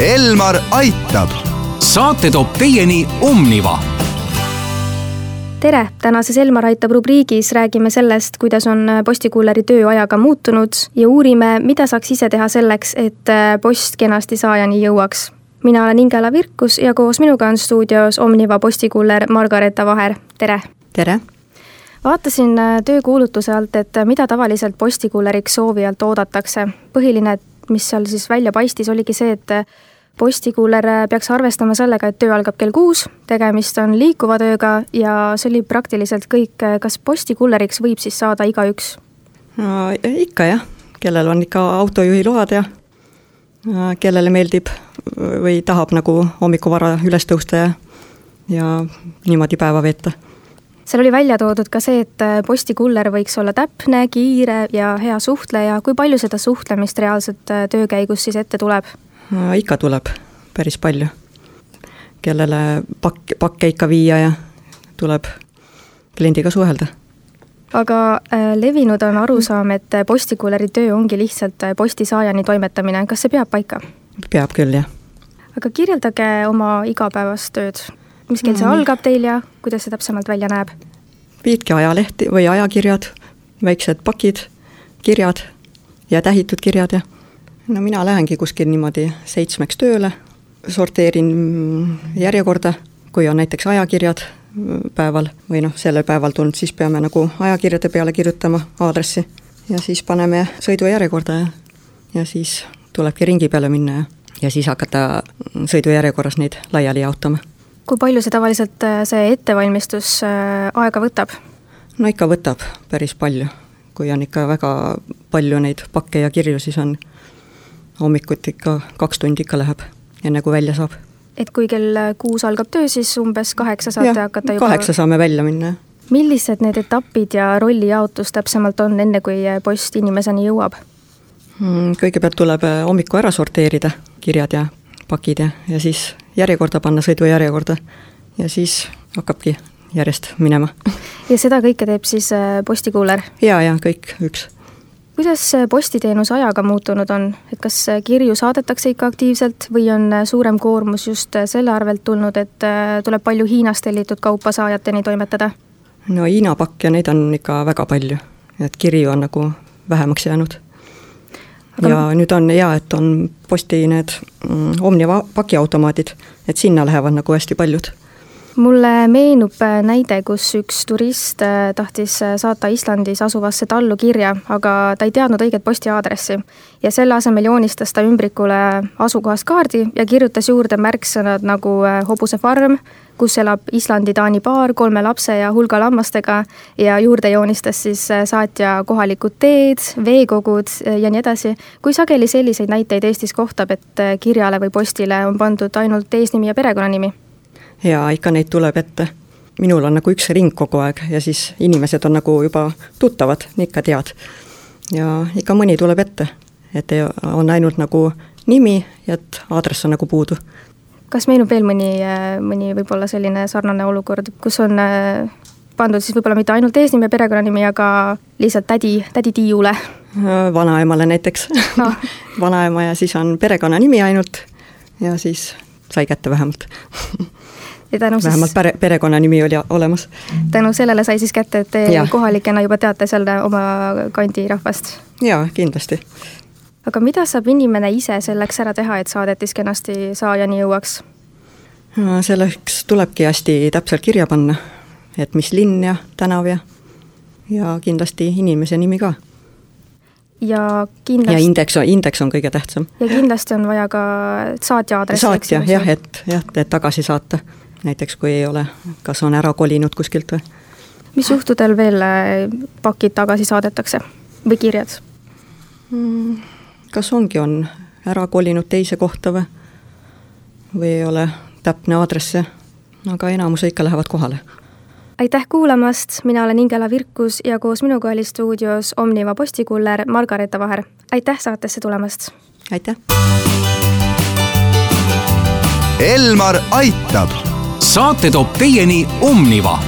Elmar aitab. saate toob teieni Omniva tere, tänases Elmar aitab rubriigis räägime sellest, kuidas on postikulleri tööajaga muutunud ja uurime, mida saaks ise teha selleks, et post kenasti saajani jõuaks. mina olen Ingela Virkus ja koos minuga on stuudios Omniva postikuller Margareeta Vaher, tere! tere! vaatasin töökuulutuse alt, et mida tavaliselt postikulleriks soovijalt oodatakse. põhiline, mis seal siis välja paistis, oligi see, et postikuuler peaks arvestama sellega, et töö algab kell kuus, tegemist on liikuva tööga ja see oli praktiliselt kõik. kas postikulleriks võib siis saada igaüks? no ikka jah, kellel on ikka autojuhiload ja kellele meeldib või tahab nagu hommikuvara üles tõusta ja, ja niimoodi päeva veeta. Seal oli välja toodud ka see, et postikuller võiks olla täpne, kiire ja hea suhtleja, kui palju seda suhtlemist reaalselt töö käigus siis ette tuleb? ikka tuleb, päris palju. kellele pakk, pakke ikka viia ja tuleb kliendiga suhelda. aga äh, levinud on arusaam, et postikulleri töö ongi lihtsalt äh, postisaajani toimetamine, kas see peab paika? peab küll, jah. aga kirjeldage oma igapäevast tööd. Mis kell see mm. algab teil ja kuidas see täpsemalt välja näeb? viidki ajalehti või ajakirjad, väiksed pakid, kirjad ja tähitud kirjad ja no mina lähengi kuskil niimoodi seitsmeks tööle, sorteerin järjekorda, kui on näiteks ajakirjad päeval või noh, sellel päeval tulnud, siis peame nagu ajakirjade peale kirjutama aadressi ja siis paneme sõidujärjekorda ja, ja siis tulebki ringi peale minna ja, ja siis hakata sõidujärjekorras neid laiali jaotama. Kui palju see tavaliselt, äh, see ettevalmistus äh, aega võtab? no ikka võtab päris palju, kui on ikka väga palju neid pakke ja kirju, siis on hommikuti ikka kaks tundi ikka läheb, enne kui välja saab. et kui kell kuus algab töö, siis umbes kaheksa saate ja, hakata juba kaheksa saame välja minna, jah. millised need etapid ja rollijaotus täpsemalt on, enne kui post inimeseni jõuab? Hmm, kõigepealt tuleb äh, hommiku ära sorteerida, kirjad ja pakid ja, ja siis järjekorda panna, sõidujärjekorda ja siis hakkabki järjest minema. ja seda kõike teeb siis äh, postikuuler? ja, ja kõik üks kuidas postiteenus ajaga muutunud on, et kas kirju saadetakse ikka aktiivselt või on suurem koormus just selle arvelt tulnud, et äh, tuleb palju Hiinast tellitud kaupa saajateni toimetada? no Hiina pakke, neid on ikka väga palju, et kirju on nagu vähemaks jäänud. Aga... ja nüüd on hea, et on posti need mm, Omniva pakiautomaadid, et sinna lähevad nagu hästi paljud mulle meenub äh, näide, kus üks turist äh, tahtis äh, saata Islandis asuvasse tallu kirja, aga ta ei teadnud õiget posti aadressi. ja selle asemel joonistas ta ümbrikule asukohast kaardi ja kirjutas juurde märksõnad nagu hobusefarm, kus elab Islandi-Taani paar kolme lapse ja hulga lammastega ja juurde joonistas siis saatja kohalikud teed, veekogud ja nii edasi. kui sageli selliseid näiteid Eestis kohtab, et kirjale või postile on pandud ainult eesnimi ja perekonnanimi? Ja ikka neid tuleb ette. minul on nagu üks ring kogu aeg ja siis inimesed on nagu juba tuttavad, ikka tead. ja ikka mõni tuleb ette, et on ainult nagu nimi ja et aadress on nagu puudu. kas meenub veel mõni, mõni võib-olla selline sarnane olukord, kus on äh, pandud siis võib-olla mitte ainult eesnimi ja perekonnanimi, aga lihtsalt tädi, tädi Tiiule? Äh, vanaemale näiteks no. vanaema ja siis on perekonnanimi ainult ja siis sai kätte vähemalt ja tänu vähemalt pere, perekonnanimi oli olemas. tänu sellele sai siis kätte, et te ja. kohalikena juba teate seal oma kandi rahvast? jaa, kindlasti. aga mida saab inimene ise selleks ära teha, et saadetis kenasti saajani jõuaks? selleks tulebki hästi täpselt kirja panna, et mis linn ja tänav ja, ja kindlasti inimese nimi ka ja kindlasti. ja indeks, indeks on kõige tähtsam. ja kindlasti on vaja ka saatja aadressi. saatja jah, et jah, et tagasi saata näiteks kui ei ole, kas on ära kolinud kuskilt või. mis juhtudel veel äh, pakid tagasi saadetakse või kirjad mm,? kas ongi, on ära kolinud teise kohta või, või ei ole täpne aadress, aga enamuse ikka lähevad kohale aitäh kuulamast, mina olen Ingela Virkus ja koos minuga oli stuudios Omniva postikuller Margareeta Vaher. aitäh saatesse tulemast! aitäh! Elmar aitab saate toob teieni Omniva